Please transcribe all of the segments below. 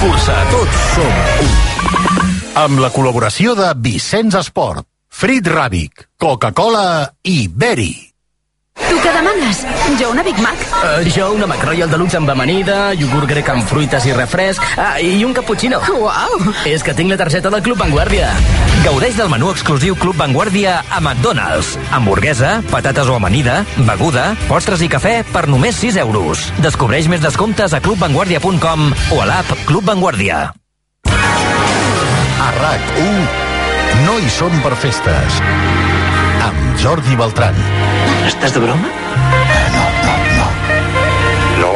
Cursa. Tots som un. Amb la col·laboració de Vicenç Esport, Frit Ràbic, Coca-Cola i Berry. Tu què demanes? Jo una Big Mac. Uh, jo una McRoyal Deluxe amb amanida, iogurt grec amb fruites i refresc, uh, i un cappuccino. Uau! És que tinc la targeta del Club Vanguardia. Gaudeix del menú exclusiu Club Vanguardia a McDonald's. Hamburguesa, patates o amanida, beguda, postres i cafè per només 6 euros. Descobreix més descomptes a clubvanguardia.com o a l'app Club Vanguardia. A RAC1, no hi som per festes. Amb Jordi Beltran. Estàs de broma? No, no, no. No.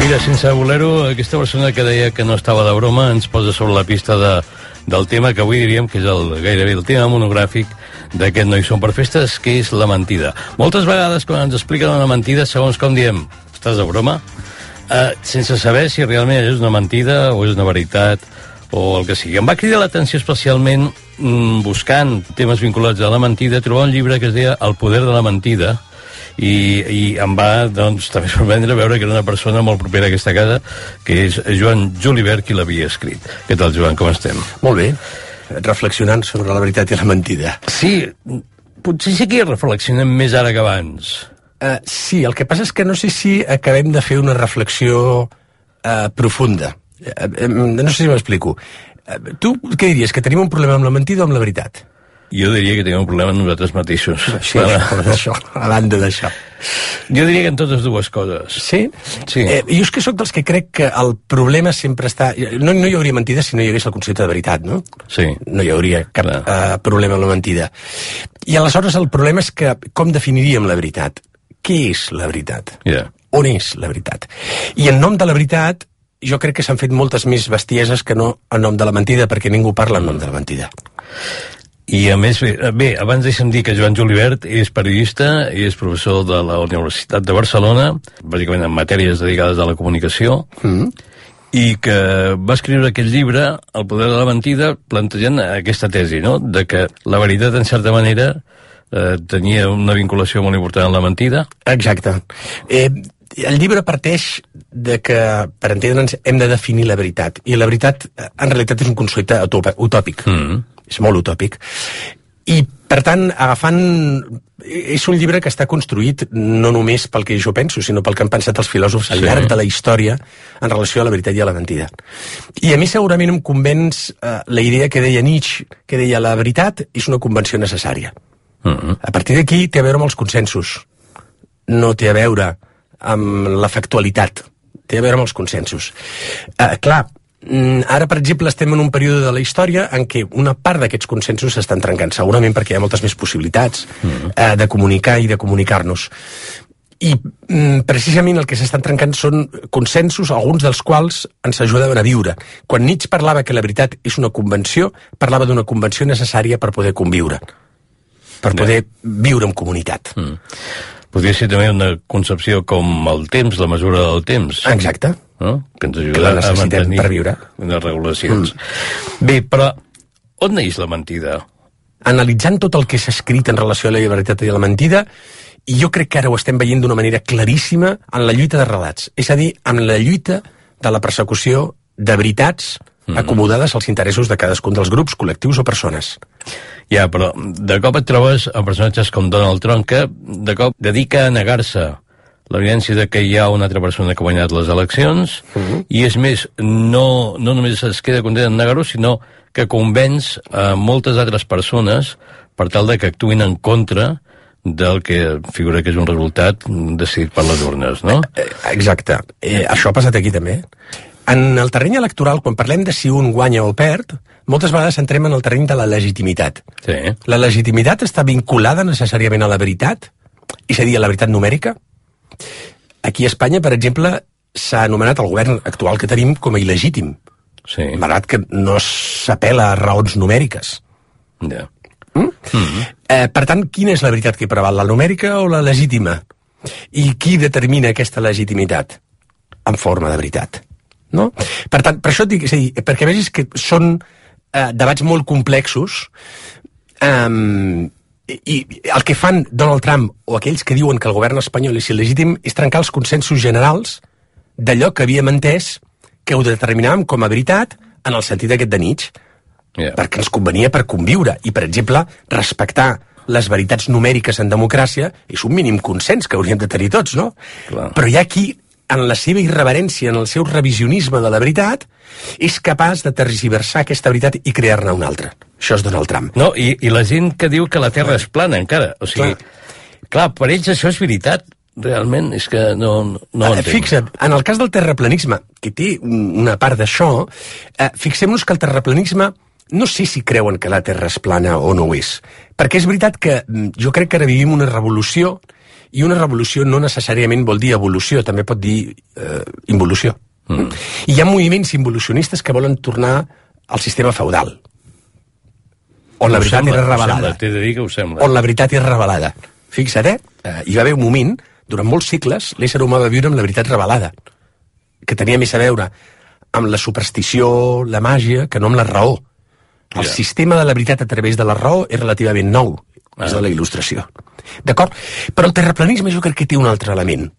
Mira, sense voler-ho, aquesta persona que deia que no estava de broma ens posa sobre la pista de, del tema que avui diríem que és el, gairebé el tema monogràfic d'aquest No hi som per festes, que és la mentida. Moltes vegades, quan ens expliquen una mentida, segons com diem, estàs de broma? Eh, sense saber si realment és una mentida o és una veritat o el que sigui. Em va cridar l'atenció especialment mm, buscant temes vinculats a la mentida, trobar un llibre que es deia El poder de la mentida, i, i em va doncs, també sorprendre veure que era una persona molt propera a aquesta casa, que és Joan Julibert qui l'havia escrit. Què tal, Joan, com estem? Molt bé, reflexionant sobre la veritat i la mentida. Sí, potser sí que hi reflexionem més ara que abans. Uh, sí, el que passa és que no sé si acabem de fer una reflexió uh, profunda. Uh, uh, no sé si m'explico. Uh, tu què diries, que tenim un problema amb la mentida o amb la veritat? Jo diria que tenim un problema amb nosaltres mateixos. Sí, això, això, a banda d'això. Jo diria que en totes dues coses. Sí? Sí. Eh, jo és que sóc dels que crec que el problema sempre està... No, no hi hauria mentida si no hi hagués el concepte de veritat, no? Sí. No hi hauria cap Clar. uh, problema amb la mentida. I aleshores el problema és que com definiríem la veritat? Què és la veritat? Ja. On és la veritat? I en nom de la veritat, jo crec que s'han fet moltes més bestieses que no en nom de la mentida, perquè ningú parla en nom de la mentida. I a més, bé, bé, abans deixa'm dir que Joan Julibert és periodista i és professor de la Universitat de Barcelona, bàsicament en matèries dedicades a la comunicació, Mm. i que va escriure aquest llibre, El poder de la mentida, plantejant aquesta tesi, no?, de que la veritat, en certa manera, eh, tenia una vinculació molt important amb la mentida. Exacte. Eh, el llibre parteix de que, per entendre'ns, hem de definir la veritat. I la veritat, eh, en realitat, és un concepte utòpic. Mm. És molt utòpic. I, per tant, agafant... És un llibre que està construït no només pel que jo penso, sinó pel que han pensat els filòsofs al Sí. llarg de la història en relació a la veritat i a la mentida. I a mi segurament em convenç eh, la idea que deia Nietzsche, que deia la veritat és una convenció necessària. Mm. A partir d'aquí té a veure amb els consensos. No té a veure amb la factualitat. Té a veure amb els consensos. Uh, clar, mm, ara, per exemple, estem en un període de la història en què una part d'aquests consensos s'estan trencant, segurament perquè hi ha moltes més possibilitats uh, de comunicar i de comunicar-nos. I mm, precisament el que s'estan trencant són consensos, alguns dels quals ens ajudaven a viure. Quan Nietzsche parlava que la veritat és una convenció, parlava d'una convenció necessària per poder conviure per poder viure en comunitat. Mm. Podria ser també una concepció com el temps, la mesura del temps. Exacte. no? que ens Que ajuda la a mantenir per viure. unes regulacions. Mm. Bé, però on neix la mentida? Analitzant tot el que s'ha escrit en relació a la veritat i a la mentida, i jo crec que ara ho estem veient d'una manera claríssima en la lluita de relats. És a dir, en la lluita de la persecució de veritats Mm. acomodades als interessos de cadascun dels grups, col·lectius o persones. Ja, però de cop et trobes amb personatges com Donald Trump que de cop dedica a negar-se l'evidència de que hi ha una altra persona que ha guanyat les eleccions uh -huh. i és més, no, no només es queda content en negar-ho, sinó que convenç a moltes altres persones per tal de que actuïn en contra del que figura que és un resultat decidit per les urnes, no? Eh, Exacte. Eh, això ha passat aquí també. En el terreny electoral, quan parlem de si un guanya o perd, moltes vegades entrem en el terreny de la legitimitat. Sí. La legitimitat està vinculada necessàriament a la veritat, és a dir, a la veritat numèrica. Aquí a Espanya, per exemple, s'ha anomenat el govern actual que tenim com a il·legítim, Sí. malgrat que no s'apela a raons numèriques. Ja. Eh, per tant, quina és la veritat que preval, la numèrica o la legítima? I qui determina aquesta legitimitat? En forma de veritat. No? Per tant, per això et dic, és a dir, perquè vegis que són eh, debats molt complexos, i, I el que fan Donald Trump o aquells que diuen que el govern espanyol és il·legítim és trencar els consensos generals d'allò que havíem entès que ho determinàvem com a veritat en el sentit aquest de Nietzsche Yeah. perquè ens convenia per conviure i, per exemple, respectar les veritats numèriques en democràcia és un mínim consens que hauríem de tenir tots, no? Clar. Però hi ha qui, en la seva irreverència, en el seu revisionisme de la veritat, és capaç de tergiversar aquesta veritat i crear-ne una altra. Això és Donald Trump. No, i, i la gent que diu que la Terra és plana, encara. O sigui, clar, clar per ells això és veritat. Realment, és que no, no ho Eh, entenc. Fixa't, en el cas del terraplanisme, que té un- una part d'això, eh, fixem-nos que el terraplanisme no sé si creuen que la Terra és plana o no ho és. Perquè és veritat que mm, jo crec que ara vivim una revolució i una revolució no necessàriament vol dir evolució, també pot dir eh, involució. Mm. I hi ha moviments involucionistes que volen tornar al sistema feudal, on la Ho veritat sembla, era revelada T'he de dir que ho sembla. on la veritat és revelada. Fixa't, eh? eh? Hi va haver un moment, durant molts segles, l'ésser humà va viure amb la veritat revelada, que tenia més a veure amb la superstició, la màgia, que no amb la raó. El Ja. sistema de la veritat a través de la raó és relativament nou, és Ah. de la il·lustració. D'acord? Però el terraplanisme jo crec que té un altre element,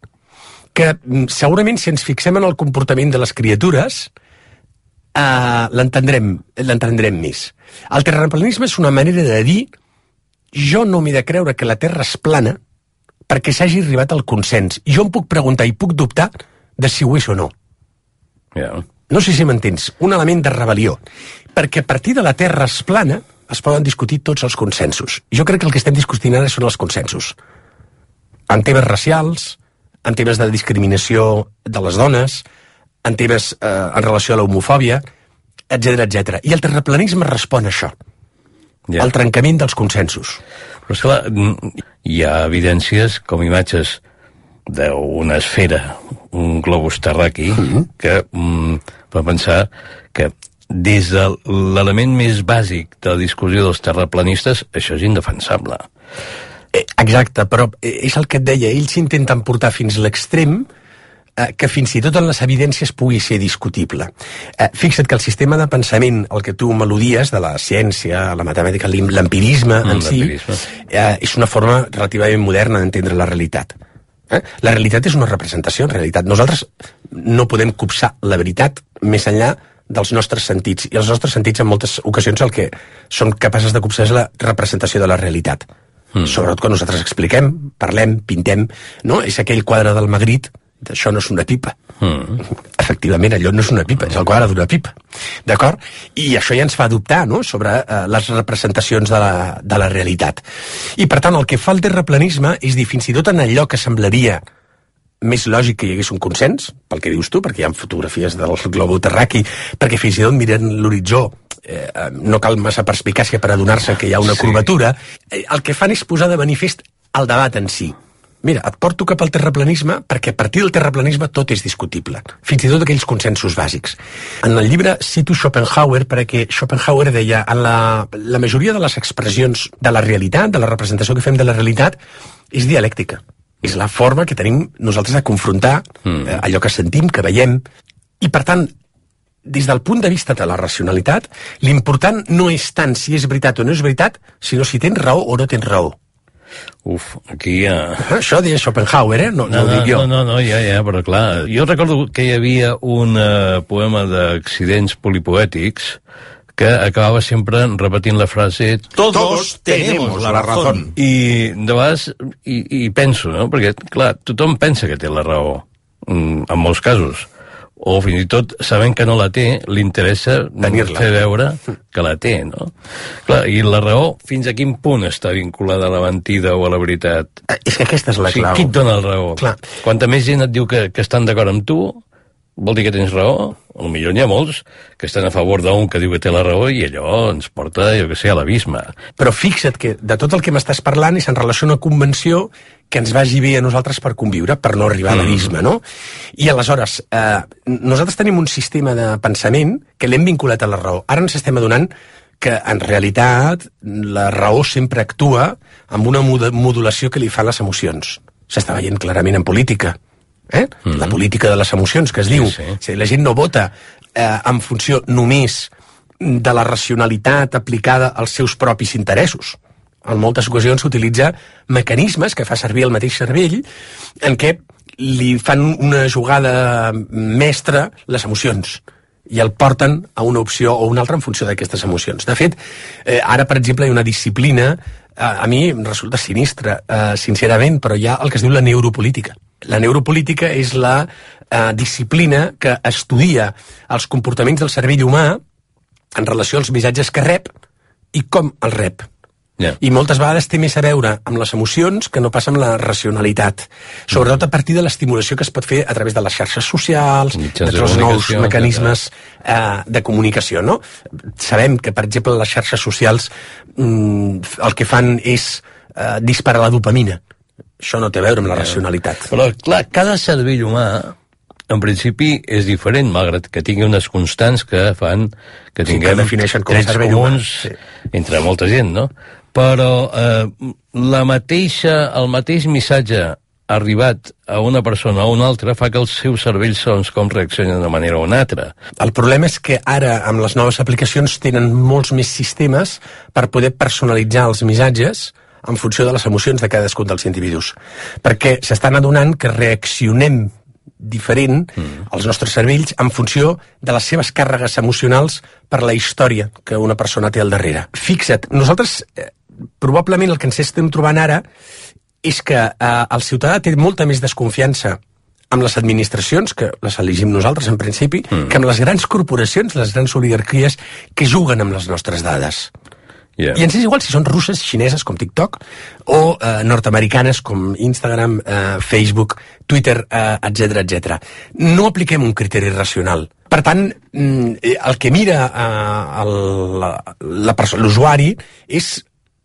que mm, segurament si ens fixem en el comportament de les criatures, eh, l'entendrem l'entendrem més. El terraplanisme és una manera de dir jo no m'he de creure que la Terra és plana perquè s'hagi arribat al consens. Jo em puc preguntar i puc dubtar de si ho és o no. Ja. No sé si m'entens, un element de rebel·lió. Perquè a partir de la Terra és plana es poden discutir tots els consensos. Jo crec que el que estem discutint ara són els consensos. En temes racials, en temes de discriminació de les dones, en temes eh, en relació a l'homofòbia, etc etc. I el terraplanisme respon a això, Ja. al trencament dels consensos. Però, esclar, mm, hi ha evidències com imatges d'una esfera, un globus terraqui, que mm, pensar que des de l'element més bàsic de la discussió dels terraplanistes, això és indefensable. Eh, Exacte, però eh, és el que et deia, ells intenten portar fins l'extrem eh, que fins i tot en les evidències pugui ser discutible. Eh, fixa't que el sistema de pensament, el que tu melodies de la ciència, la matemàtica, l'empirisme Mm, en si, l'empirisme. eh, és una forma relativament moderna d'entendre la realitat. Eh? La realitat és una representació, en realitat. Nosaltres no podem copsar la veritat més enllà dels nostres sentits. I els nostres sentits en moltes ocasions el que són capaces de copsar és la representació de la realitat. Mm. Sobretot quan nosaltres expliquem, parlem, pintem, no? És aquell quadre del Magritte, això no és una pipa. Mm. Efectivament, allò no és una pipa, és el quadre d'una pipa. D'acord? I això ja ens fa dubtar, no?, sobre eh, les representacions de la, de la realitat. I, per tant, el que fa el terraplanisme és dir, fins i tot en allò que semblaria més lògic que hi hagués un consens, pel que dius tu, perquè hi ha fotografies del globo terraqui, perquè fins i tot mirant l'horitzó eh, no cal massa perspicàcia per adonar-se que hi ha una Sí. curvatura, eh, el que fan és posar de manifest el debat en si. Mira, et porto cap al terraplanisme perquè a partir del terraplanisme tot és discutible, fins i tot aquells consensos bàsics. En el llibre cito Schopenhauer perquè Schopenhauer deia en la, la majoria de les expressions de la realitat, de la representació que fem de la realitat, és dialèctica. És la forma que tenim nosaltres de confrontar mm. eh, allò que sentim, que veiem, i per tant, des del punt de vista de la racionalitat, l'important no és tant si és veritat o no és veritat, sinó si tens raó o no tens raó. Uf, aquí ja... Ah, Això deia Schopenhauer, eh? No, no, No, ho no, dic jo. no, no, no, ja, ja, però clar, jo recordo que hi havia un uh, poema d'accidents polipoètics que acabava sempre repetint la frase Todos tenemos la razón. i de vegades i, i penso, no? Perquè, clar, tothom pensa que té la raó, mm, en molts casos. O fins i tot, sabent que no la té, li interessa fer veure que la té, no? Clar, i la raó, fins a quin punt està vinculada a la mentida o a la veritat? Eh, És que aquesta és la o sigui, clau. qui et dona la raó? Clar. Quanta més gent et diu que, que estan d'acord amb tu, vol dir que tens raó. Lo millor n'hi ha molts que estan a favor d'un que diu que té la raó i allò ens porta, jo que sé, a l'abisme. Però fixa't que de tot el que m'estàs parlant és en relació a una convenció que ens vagi bé a nosaltres per conviure, per no arribar a l'abisme, no? I aleshores, eh, nosaltres tenim un sistema de pensament que l'hem vinculat a la raó. Ara ens estem adonant que en realitat la raó sempre actua amb una mod- modulació que li fan les emocions. S'està veient clarament en política. Eh? Mm -hmm. La política de les emocions, que es diu. sí. O sigui, la gent no vota eh, en funció només de la racionalitat aplicada als seus propis interessos. En moltes ocasions s'utilitza mecanismes que fa servir el mateix cervell en què li fan una jugada mestra les emocions i el porten a una opció o una altra en funció d'aquestes emocions. De fet, eh, ara, per exemple, hi ha una disciplina, eh, a mi em resulta sinistra, eh, sincerament, però hi ha el que es diu la neuropolítica. La neuropolítica és la eh, disciplina que estudia els comportaments del cervell humà en relació als missatges que rep i com el rep. Yeah. I moltes vegades té més a veure amb les emocions que no passa amb la racionalitat. Sobretot a partir de l'estimulació que es pot fer a través de les xarxes socials, Mitjans de tots els nous mecanismes eh, de comunicació, no? Sabem que, per exemple, les xarxes socials mm, el que fan és eh, disparar la dopamina. Això no té a veure amb la racionalitat. Però, clar, cada cervell humà, en principi, és diferent, malgrat que tingui unes constants que fan que Sí, tinguem que defineixen com a trets cervell humà, comuns sí. entre molta gent, no? Però eh, la mateixa, el mateix missatge arribat a una persona o una altra fa que el seu cervell segons com reaccioni d'una manera o una altra. El problema és que ara, amb les noves aplicacions, tenen molts més sistemes per poder personalitzar els missatges en funció de les emocions de cadascun dels individus. Perquè s'estan adonant que reaccionem diferent mm. als nostres cervells en funció de les seves càrregues emocionals per la història que una persona té al darrere. Fixa't, nosaltres eh, probablement el que ens estem trobant ara és que eh, el ciutadà té molta més desconfiança amb les administracions, que les elegim nosaltres en principi, mm. que amb les grans corporacions, les grans oligarquies que juguen amb les nostres dades. Yeah. I ens és igual si són russes, xineses, com TikTok, o eh, nord-americanes, com Instagram, eh, Facebook, Twitter, eh, etc etc. No apliquem un criteri racional. Per tant, mm, eh, el que mira eh, l'usuari, és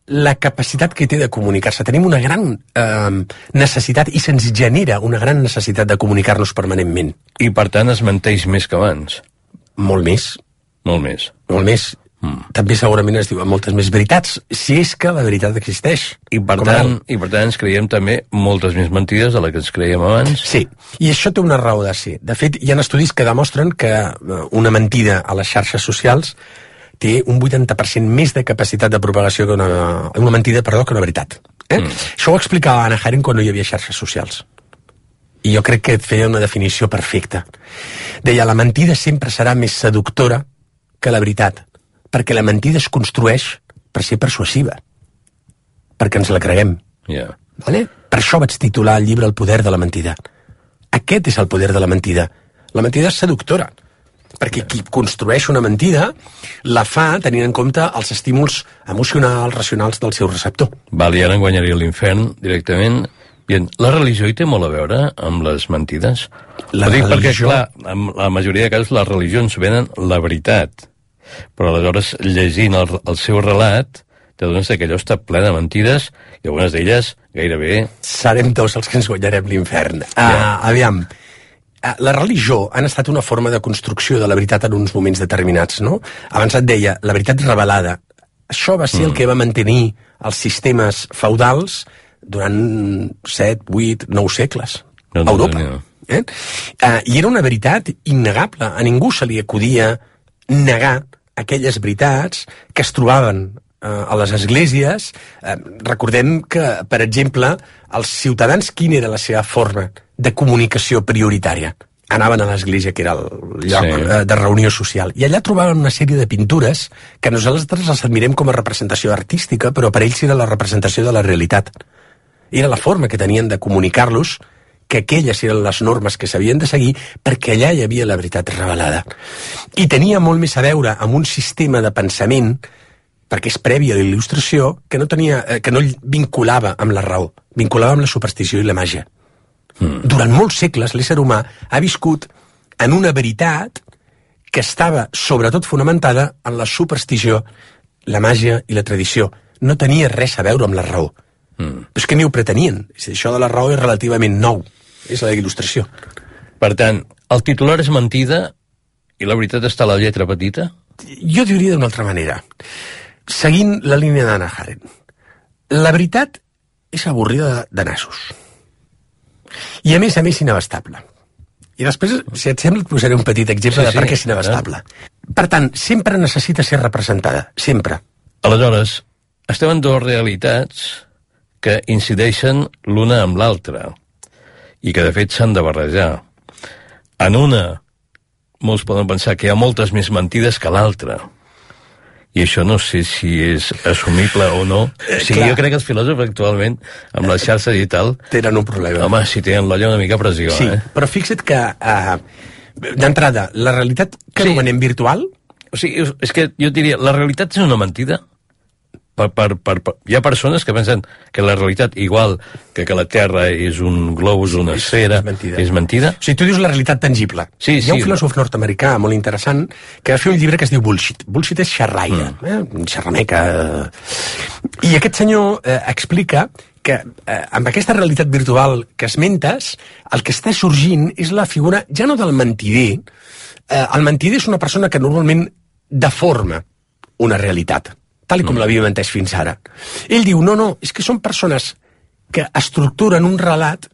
la capacitat que té de comunicar-se. Tenim una gran eh, necessitat i se'ns genera una gran necessitat de comunicar-nos permanentment. I, per tant, es menteix més que abans. Molt més, Molt més. molt més. Mm. També segurament es diuen moltes més veritats, si és que la veritat existeix. I per, Com tant, ara. I per tant ens creiem també moltes més mentides de la que ens creiem abans. Sí, i això té una raó de ser. De fet, hi ha estudis que demostren que eh, una mentida a les xarxes socials té un 80% més de capacitat de propagació que una, una mentida, perdó, que una veritat. Eh? Mm. Això ho explicava Anna Haren quan no hi havia xarxes socials. I jo crec que et feia una definició perfecta. Deia, la mentida sempre serà més seductora que la veritat, perquè la mentida es construeix per ser persuasiva, perquè ens la creguem. Yeah. Vale? Per això vaig titular el llibre El poder de la mentida. Aquest és el poder de la mentida. La mentida és seductora, perquè qui construeix una mentida la fa tenint en compte els estímuls emocionals, racionals del seu receptor. Val, i ara en guanyaria l'infern directament. Bien, la religió hi té molt a veure amb les mentides? La Ho dic perquè, religió- clar, en la majoria de casos les religions venen la veritat. Però aleshores, llegint el, el seu relat, t'adones que allò està ple de mentides i algunes d'elles gairebé... Serem dos els que ens guanyarem l'infern. Uh, aviam, uh, la religió han estat una forma de construcció de la veritat en uns moments determinats, no? Abans et deia, la veritat revelada. Això va ser mm. el que va mantenir els sistemes feudals durant 7, 8, 9 segles No, a no, Europa. no. Eh? Uh, I era una veritat innegable. A ningú se li acudia negar aquelles veritats que es trobaven eh, a les esglésies. Eh, recordem que, per exemple, els ciutadans, quina era la seva forma de comunicació prioritària? Anaven a l'església, que era el lloc Sí. eh, de reunió social, i allà trobaven una sèrie de pintures que nosaltres les admirem com a representació artística, però per ells era la representació de la realitat. Era la forma que tenien de comunicar-los que aquelles eren les normes que s'havien de seguir perquè allà hi havia la veritat revelada. I tenia molt més a veure amb un sistema de pensament perquè és previ a il·lustració, que no, tenia, eh, que no vinculava amb la raó, vinculava amb la superstició i la màgia. Mm. Durant molts segles l'ésser humà ha viscut en una veritat que estava sobretot fonamentada en la superstició, la màgia i la tradició. No tenia res a veure amb la raó. Mm. Però és que ni ho pretenien. Això de la raó és relativament nou. És la il·lustració. Per tant, el titular és mentida i la veritat està a la lletra petita? Jo diria d'una altra manera. Seguint la línia d'Anna Haren. La veritat és avorrida de, de nassos. I a més a més inabastable. I després, si et sembla, et posaré un petit exemple Sí, de per què és inabastable. Per tant, sempre necessita ser representada, sempre. Aleshores, estem en dues realitats que incideixen l'una amb l'altra i que, de fet, s'han de barrejar. En una, molts poden pensar que hi ha moltes més mentides que l'altra. I això no sé si és assumible o no. O sigui, clar. jo crec que els filòsofs actualment, amb la xarxa i tal, Tenen un problema. home, si tenen l'olla una mica pressió, sí, eh? però fixa't que, uh, d'entrada, la realitat que Sí. anomenem virtual, O sigui, és que jo diria, la realitat és una mentida? Per, per, per, per, hi ha persones que pensen que la realitat, igual que que la Terra és un globus, una esfera, és mentida. és mentida? O sigui, tu dius la realitat tangible. Sí, Hi ha un sí. filòsof nord-americà molt interessant que va fer un llibre que es diu Bullshit. Bullshit és xerraire, mm. eh? un xerrameca. I aquest senyor eh, explica que eh, amb aquesta realitat virtual que esmentes, el que està sorgint és la figura, ja no del mentider, eh, el mentider és una persona que normalment deforma una realitat, tal com mm. l'havíem entès fins ara. Ell diu, no, no, és que són persones que estructuren un relat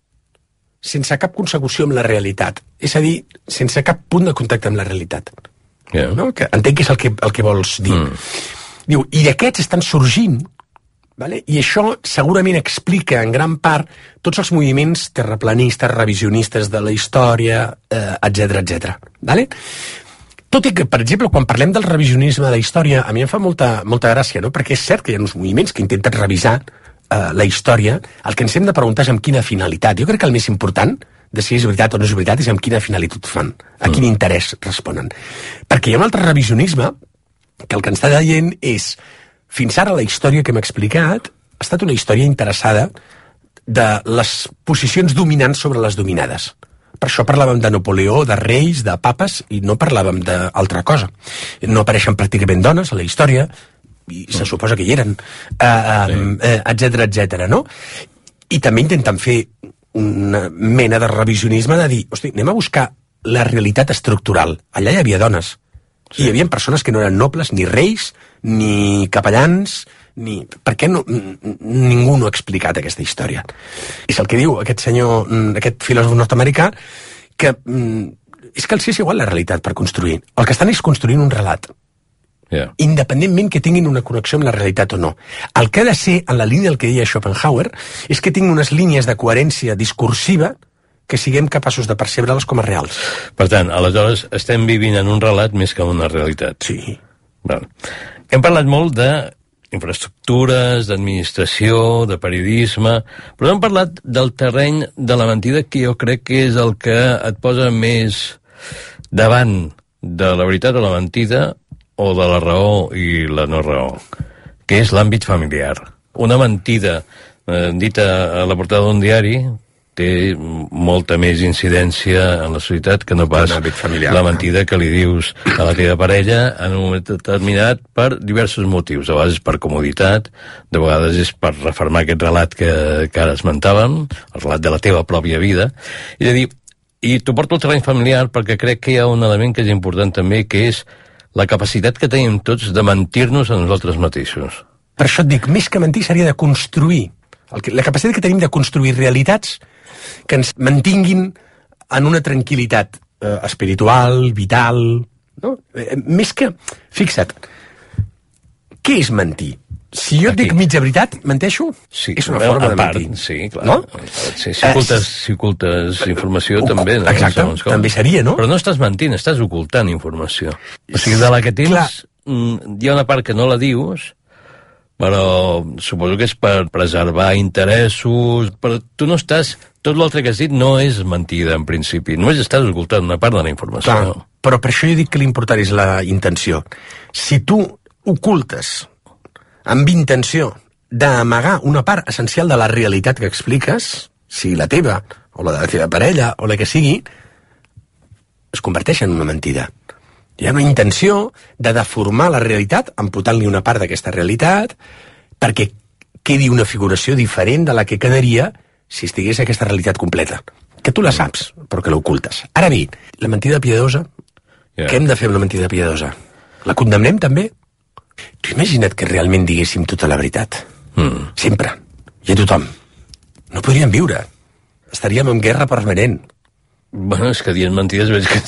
sense cap consecució amb la realitat. És a dir, sense cap punt de contacte amb la realitat. Yeah. No? Que entenc que és el que, el que vols dir. Mm. Diu, i aquests estan sorgint Vale? I això segurament explica en gran part tots els moviments terraplanistes, revisionistes de la història, eh, etc etc. Vale? Tot i que, per exemple, quan parlem del revisionisme de la història, a mi em fa molta, molta gràcia, no? perquè és cert que hi ha uns moviments que intenten revisar eh, la història, el que ens hem de preguntar és amb quina finalitat. Jo crec que el més important de si és veritat o no és veritat és amb quina finalitat fan, a quin interès responen. Perquè hi ha un altre revisionisme que el que ens està dient és fins ara la història que hem explicat ha estat una història interessada de les posicions dominants sobre les dominades. Per això parlàvem de Napoleó, de reis, de papes, i no parlàvem d'altra cosa. No apareixen pràcticament dones a la història, i se suposa que hi eren, uh, um, uh, etc etc. no? I també intenten fer una mena de revisionisme de dir, hosti, anem a buscar la realitat estructural. Allà hi havia dones, Sí. Hi havia persones que no eren nobles, ni reis, ni capellans, ni... Per què no, ningú no ha explicat aquesta història? És el que diu aquest senyor, mm, aquest filòsof nord-americà, que mm, és que els és igual la realitat per construir. El que estan és construint un relat, Yeah. independentment que tinguin una connexió amb la realitat o no. El que ha de ser, en la línia del que deia Schopenhauer, és que tinguin unes línies de coherència discursiva que siguem capaços de percebre'les com a reals. Per tant, aleshores, estem vivint en un relat més que en una realitat. Sí. Val. Hem parlat molt de infraestructures, d'administració, de periodisme, però hem parlat del terreny de la mentida que jo crec que és el que et posa més davant de la veritat o la mentida o de la raó i la no raó, que és l'àmbit familiar. Una mentida eh, dita a la portada d'un diari té molta més incidència en la societat que no pas familiar. la mentida que li dius a la teva parella en un moment determinat per diversos motius. A vegades per comoditat, de vegades és per refermar aquest relat que, que ara esmentàvem, el relat de la teva pròpia vida, i de dir, i t'ho porto al terreny familiar perquè crec que hi ha un element que és important també, que és la capacitat que tenim tots de mentir-nos a nosaltres mateixos. Per això et dic, més que mentir seria de construir. El que, la capacitat que tenim de construir realitats que ens mantinguin en una tranquil·litat eh, espiritual, vital... No? Eh, més que... Fixa't, què és mentir? Si jo et dic mitja veritat, menteixo? Sí, és una forma de part, mentir. Sí, clar. No? Sí, si Eh, ocultes, si ocultes informació, ocu- també. No? exacte, com. també seria, no? Però no estàs mentint, estàs ocultant informació. O sigui, de la que tens, Clar. mm, hi ha una part que no la dius, però suposo que és per preservar interessos, però tu no estàs... Tot l'altre que has dit no és mentida, en principi. Només estàs ocultant una part de la informació. Clar, però per això jo dic que l'important és la intenció. Si tu ocultes amb intenció d'amagar una part essencial de la realitat que expliques, sigui la teva, o la de la teva parella, o la que sigui, es converteix en una mentida. Hi ha una intenció de deformar la realitat, amputant-li una part d'aquesta realitat, perquè quedi una figuració diferent de la que quedaria si estigués aquesta realitat completa. Que tu la saps, però que l'ocultes. Ara bé, la mentida piadosa, Ja. què hem de fer amb la mentida piadosa? La condemnem també? Tu imagina't que realment diguéssim tota la veritat. Mm. Sempre. I a tothom. No podríem viure. Estaríem en guerra permanent. Bueno, és que dient mentides veig que.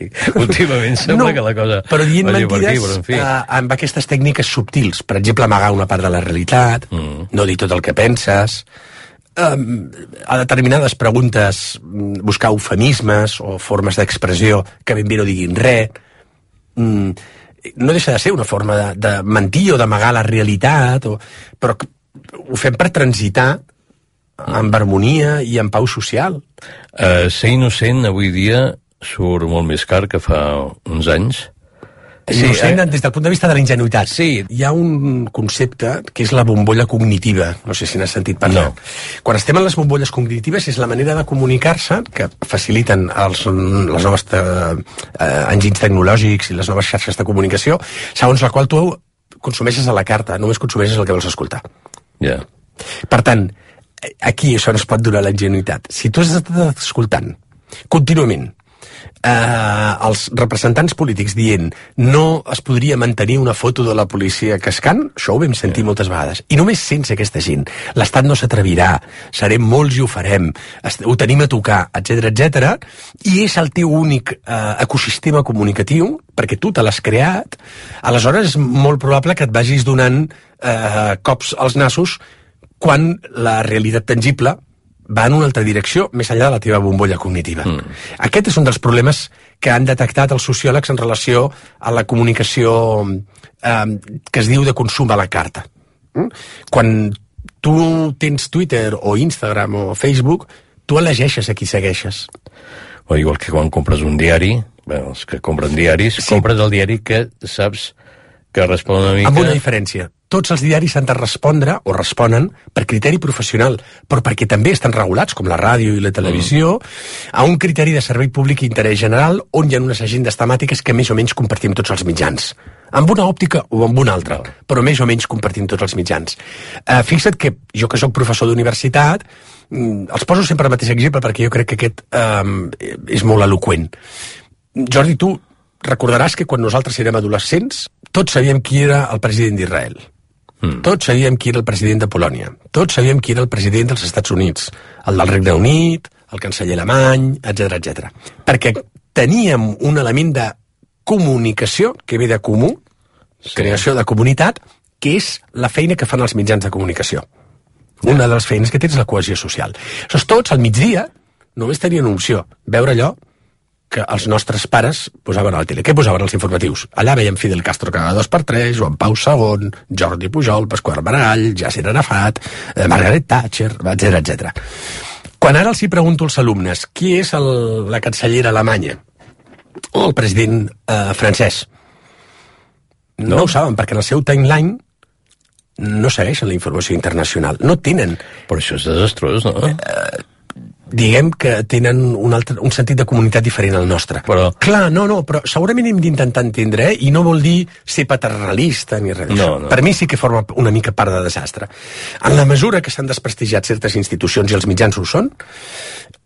Últimament sembla que la cosa però dient mentides aquí, però en fi. eh, amb aquestes tècniques subtils, per exemple, amagar una part de la realitat, mm. no dir tot el que penses, um, a determinades preguntes mm, buscar eufemismes o formes d'expressió que ben bé no diguin res, mm, no deixa de ser una forma de, de mentir o d'amagar la realitat, o, però ho fem per transitar amb harmonia i en pau social. Uh, ser innocent avui dia surt molt més car que fa uns anys. Sí, Innocent eh? des del punt de vista de la ingenuïtat. Sí. Hi ha un concepte que és la bombolla cognitiva. No sé si n'has sentit parlar. No. Quan estem en les bombolles cognitives és la manera de comunicar-se que faciliten els, les noves te, eh, enginys tecnològics i les noves xarxes de comunicació, segons la qual tu consumeixes a la carta, només consumeixes el que vols escoltar. Ja. Per tant, aquí això no es pot donar la ingenuïtat. Si tu has estat escoltant contínuament eh, els representants polítics dient no es podria mantenir una foto de la policia cascant, això ho vam sentir moltes vegades. I només sense aquesta gent. L'Estat no s'atrevirà, serem molts i ho farem, ho tenim a tocar, etc etc. i és el teu únic eh, ecosistema comunicatiu, perquè tu te l'has creat, aleshores és molt probable que et vagis donant eh, cops als nassos quan la realitat tangible va en una altra direcció, més enllà de la teva bombolla cognitiva. Mm. Aquest és un dels problemes que han detectat els sociòlegs en relació a la comunicació eh, que es diu de consum a la carta. Mm? Quan tu tens Twitter o Instagram o Facebook, tu elegeixes a qui segueixes. O igual que quan compres un diari, bé, els que compren diaris, Sí. sí. compres el diari que saps que respon una mica... Amb una diferència. Tots els diaris han de respondre, o responen, per criteri professional, però perquè també estan regulats, com la ràdio i la televisió, mm. a un criteri de servei públic i interès general, on hi ha unes agendes temàtiques que més o menys compartim tots els mitjans. Amb una òptica o amb una altra, però més o menys compartim tots els mitjans. Uh, fixa't que jo que sóc professor d'universitat, mm, els poso sempre el mateix exemple perquè jo crec que aquest um, és molt eloqüent. Jordi, tu recordaràs que quan nosaltres érem adolescents tots sabíem qui era el president d'Israel. Mm. Tots sabíem qui era el president de Polònia. Tots sabíem qui era el president dels Estats Units. El del Regne Unit, el canceller alemany, etc etc. Perquè teníem un element de comunicació que ve de comú, sí. creació de comunitat, que és la feina que fan els mitjans de comunicació. Una de les feines que tens és la cohesió social. Aleshores, tots al migdia només tenien una opció, veure allò que els nostres pares posaven a la tele. Què posaven els informatius? Allà veiem Fidel Castro cada dos per tres, Joan Pau II, Jordi Pujol, Pasqual Maragall, Yasser Arafat, eh, Margaret Thatcher, etc etc. Quan ara els hi pregunto als alumnes qui és el, la cancellera alemanya o el president eh, francès, no. no ho saben, perquè en el seu timeline no segueixen la informació internacional. No tenen Però això és desastrós, no? Diguem que tenen un, altre, un sentit de comunitat diferent al nostre. Però- Clar, no, no, però segurament hem d'intentar entendre, eh? i no vol dir ser paternalista ni res d'això. No, no. Per mi sí que forma una mica part de desastre. En la mesura que s'han desprestigiat certes institucions i els mitjans ho són,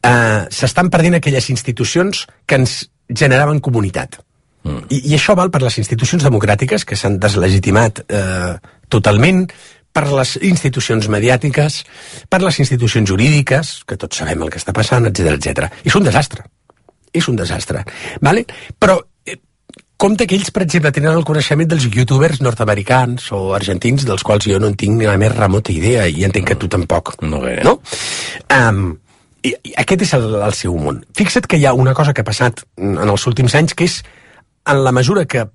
eh, s'estan perdent aquelles institucions que ens generaven comunitat. Mm. I, I això val per les institucions democràtiques, que s'han deslegitimat eh, totalment, per les institucions mediàtiques, per les institucions jurídiques, que tots sabem el que està passant, etc etc. És un desastre. És un desastre. Vale? Però eh, compte que ells, per exemple, tenen el coneixement dels youtubers nord-americans o argentins, dels quals jo no en tinc ni la més remota idea, i entenc que tu tampoc. No gaire. No? Um, i, i aquest és el, el seu món. Fixa't que hi ha una cosa que ha passat en els últims anys, que és, en la mesura que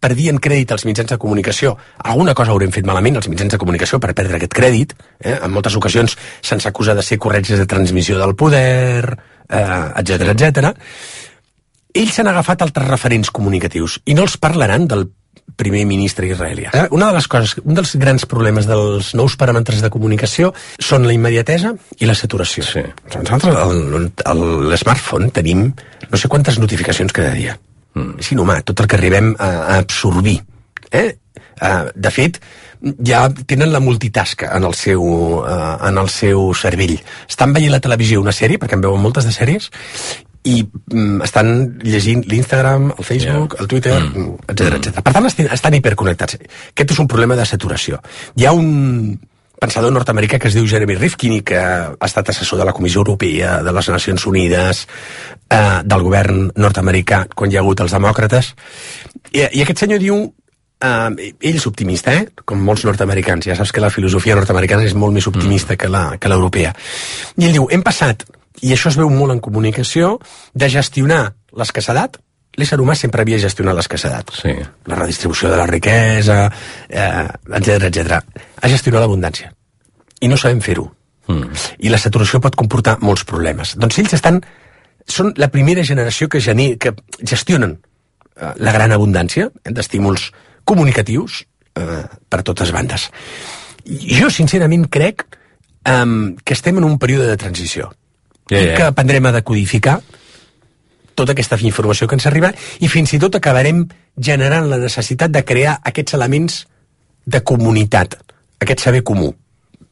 perdien crèdit als mitjans de comunicació, alguna cosa haurem fet malament els mitjans de comunicació per perdre aquest crèdit. Eh? En moltes ocasions se'ns acusa de ser corretges de transmissió del poder, eh, etc etc. Ells s'han agafat altres referents comunicatius i no els parlaran del primer ministre israelià. Eh? Una de les coses, un dels grans problemes dels nous paràmetres de comunicació són la immediatesa i la saturació. Sí. Nosaltres, al- al- l'smartphone, tenim no sé quantes notificacions cada dia. Mm. És inhumà, tot el que arribem a, a absorbir. Eh? Uh, de fet, ja tenen la multitasca en el seu, uh, en el seu cervell. Estan veient la televisió una sèrie, perquè en veuen moltes de sèries, i mm, estan llegint l'Instagram, el Facebook, Yeah. el Twitter, mm. etc etc. Per tant, estan, estan hiperconnectats. Aquest és un problema de saturació. Hi ha un pensador nord-americà que es diu Jeremy Rifkin i que ha estat assessor de la Comissió Europea, de les Nacions Unides, eh, del govern nord-americà, quan hi ha hagut els demòcrates. I, i aquest senyor diu Uh, ell és optimista, eh? com molts nord-americans. Ja saps que la filosofia nord-americana és molt més optimista mm. que la que l'europea. I ell diu, hem passat, i això es veu molt en comunicació, de gestionar l'escassedat, l'ésser humà sempre havia gestionat l'escassedat. Sí. La redistribució de la riquesa, eh, etc etc. A gestionar l'abundància. I no sabem fer-ho. Mm. I la saturació pot comportar molts problemes. Doncs ells estan... Són la primera generació que, geni, que gestionen eh, la gran abundància d'estímuls comunicatius eh, per totes bandes. Jo, sincerament, crec eh, que estem en un període de transició Ja, i ja. que aprendrem a decodificar tota aquesta informació que ens arriba i fins i tot acabarem generant la necessitat de crear aquests elements de comunitat, aquest saber comú.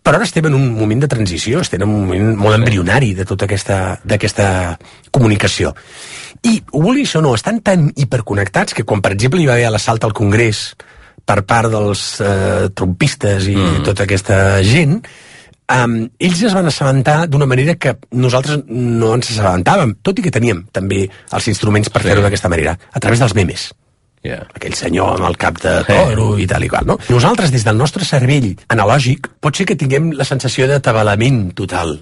Però ara estem en un moment de transició, estem en un moment molt embrionari de tota aquesta, d'aquesta comunicació. I, ho vulguis o no, estan tan hiperconnectats que quan, per exemple, hi va haver l'assalt al Congrés per part dels eh, trumpistes i mm. tota aquesta gent, um, ells es van assabentar d'una manera que nosaltres no ens assabentàvem, tot i que teníem també els instruments per Sí. fer-ho d'aquesta manera, a través dels memes Yeah. aquell senyor amb el cap de toro i tal i qual, no? Nosaltres, des del nostre cervell analògic, pot ser que tinguem la sensació de tabalament total.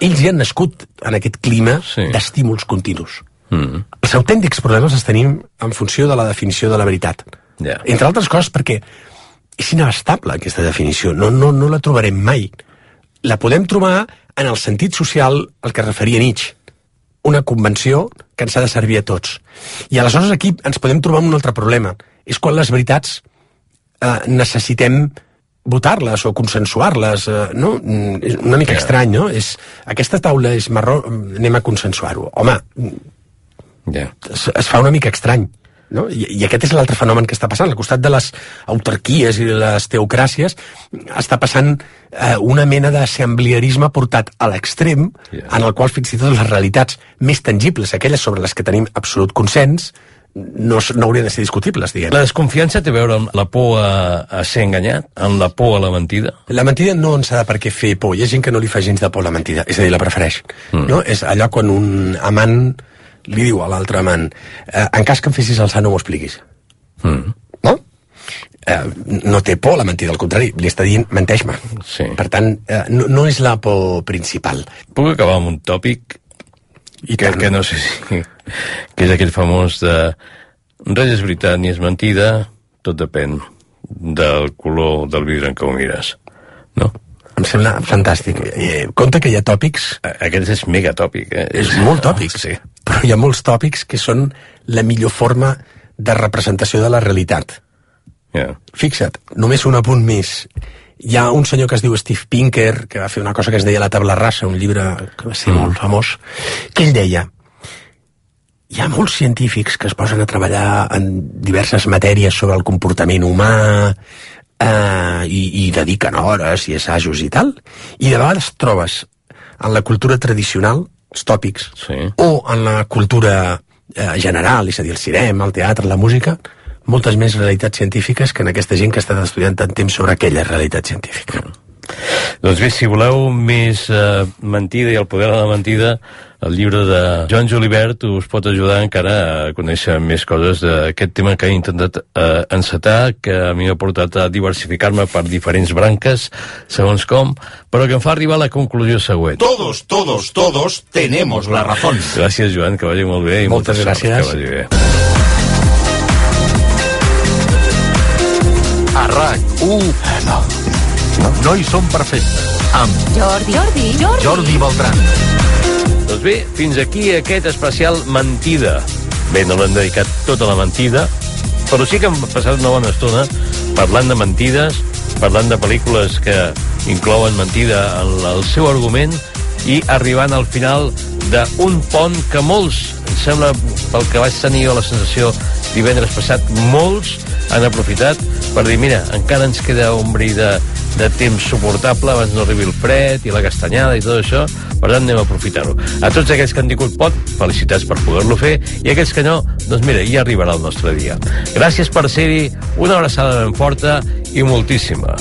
Ells hi han nascut en aquest clima Sí. d'estímuls continus. Mm. Els autèntics problemes els tenim en funció de la definició de la veritat. Ja. Entre altres coses perquè és inabastable aquesta definició, no, no, no la trobarem mai. La podem trobar en el sentit social al que referia Nietzsche, una convenció que ens ha de servir a tots. I aleshores aquí ens podem trobar amb un altre problema. És quan les veritats eh, necessitem votar-les o consensuar-les, eh, no? Mm, És una mica estrany, no? És, aquesta taula és marró, mm, anem a consensuar-ho. Home, Yeah. es, es fa una mica estrany. No? I, I aquest és l'altre fenomen que està passant. Al costat de les autarquies i les teocràcies està passant eh, una mena d'assemblearisme portat a l'extrem, Ja. en el qual fins i tot les realitats més tangibles, aquelles sobre les que tenim absolut consens, no, no haurien de ser discutibles, diguem. La desconfiança té a veure amb la por a, a ser enganyat, amb la por a la mentida. La mentida no ens ha de per què fer por. Hi ha gent que no li fa gens de por la mentida, és a dir, la prefereix. Mm. No? És allò quan un amant li diu a l'altre amant eh, en cas que em fessis alçar no m'ho expliquis. Mm. No? Eh, no té por la mentida, al contrari, li està dient menteix-me. Sí. Per tant, eh, no, no és la por principal. Puc acabar amb un tòpic I que, tant. que no sé si... que és aquell famós de res és veritat ni és mentida, tot depèn del color del vidre en què ho mires. No? Em sembla fantàstic. Eh, compte que hi ha tòpics, A- Aquest és megatòpic, eh? és molt tòpic, Sí. però hi ha molts tòpics que són la millor forma de representació de la realitat. Yeah. Fixa't, només un apunt més. Hi ha un senyor que es diu Steve Pinker, que va fer una cosa que es deia La tabla rasa, un llibre que va ser mm. molt famós, que ell deia hi ha molts científics que es posen a treballar en diverses matèries sobre el comportament humà eh, i, i dediquen hores i assajos i tal, i de vegades trobes en la cultura tradicional els tòpics, Sí. o en la cultura eh, general, és a dir, el cinema, el teatre, la música, moltes més realitats científiques que en aquesta gent que ha estat estudiant tant temps sobre aquella realitat científica. Doncs bé, si voleu més eh, mentida i el poder de la mentida, el llibre de Joan Julibert us pot ajudar encara a conèixer més coses d'aquest tema que he intentat eh, encetar, que a mi m'ha portat a diversificar-me per diferents branques, segons com, però que em fa arribar a la conclusió següent. Todos, todos, todos tenemos la razón. Gràcies, Joan, que vagi molt bé. I Moltes molta sort, gràcies. Que vagi bé. A RAC1... No, no, no hi som per festes. Amb Jordi, Jordi, Jordi. Jordi Beltran. Bé, fins aquí aquest especial Mentida. Bé, no l'hem dedicat tota la mentida, però sí que hem passat una bona estona parlant de mentides, parlant de pel·lícules que inclouen mentida en el seu argument i arribant al final d'un pont que molts, em sembla, pel que vaig tenir jo la sensació divendres passat, molts han aprofitat per dir, mira, encara ens queda un bri de, de temps suportable abans no arribi el fred i la castanyada i tot això, per tant anem a aprofitar-ho. A tots aquells que han tingut pot, felicitats per poder-lo fer, i aquells que no, doncs mira, ja arribarà el nostre dia. Gràcies per ser-hi, una abraçada ben forta i moltíssima,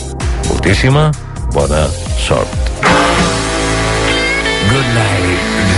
moltíssima Bona sort. Good night.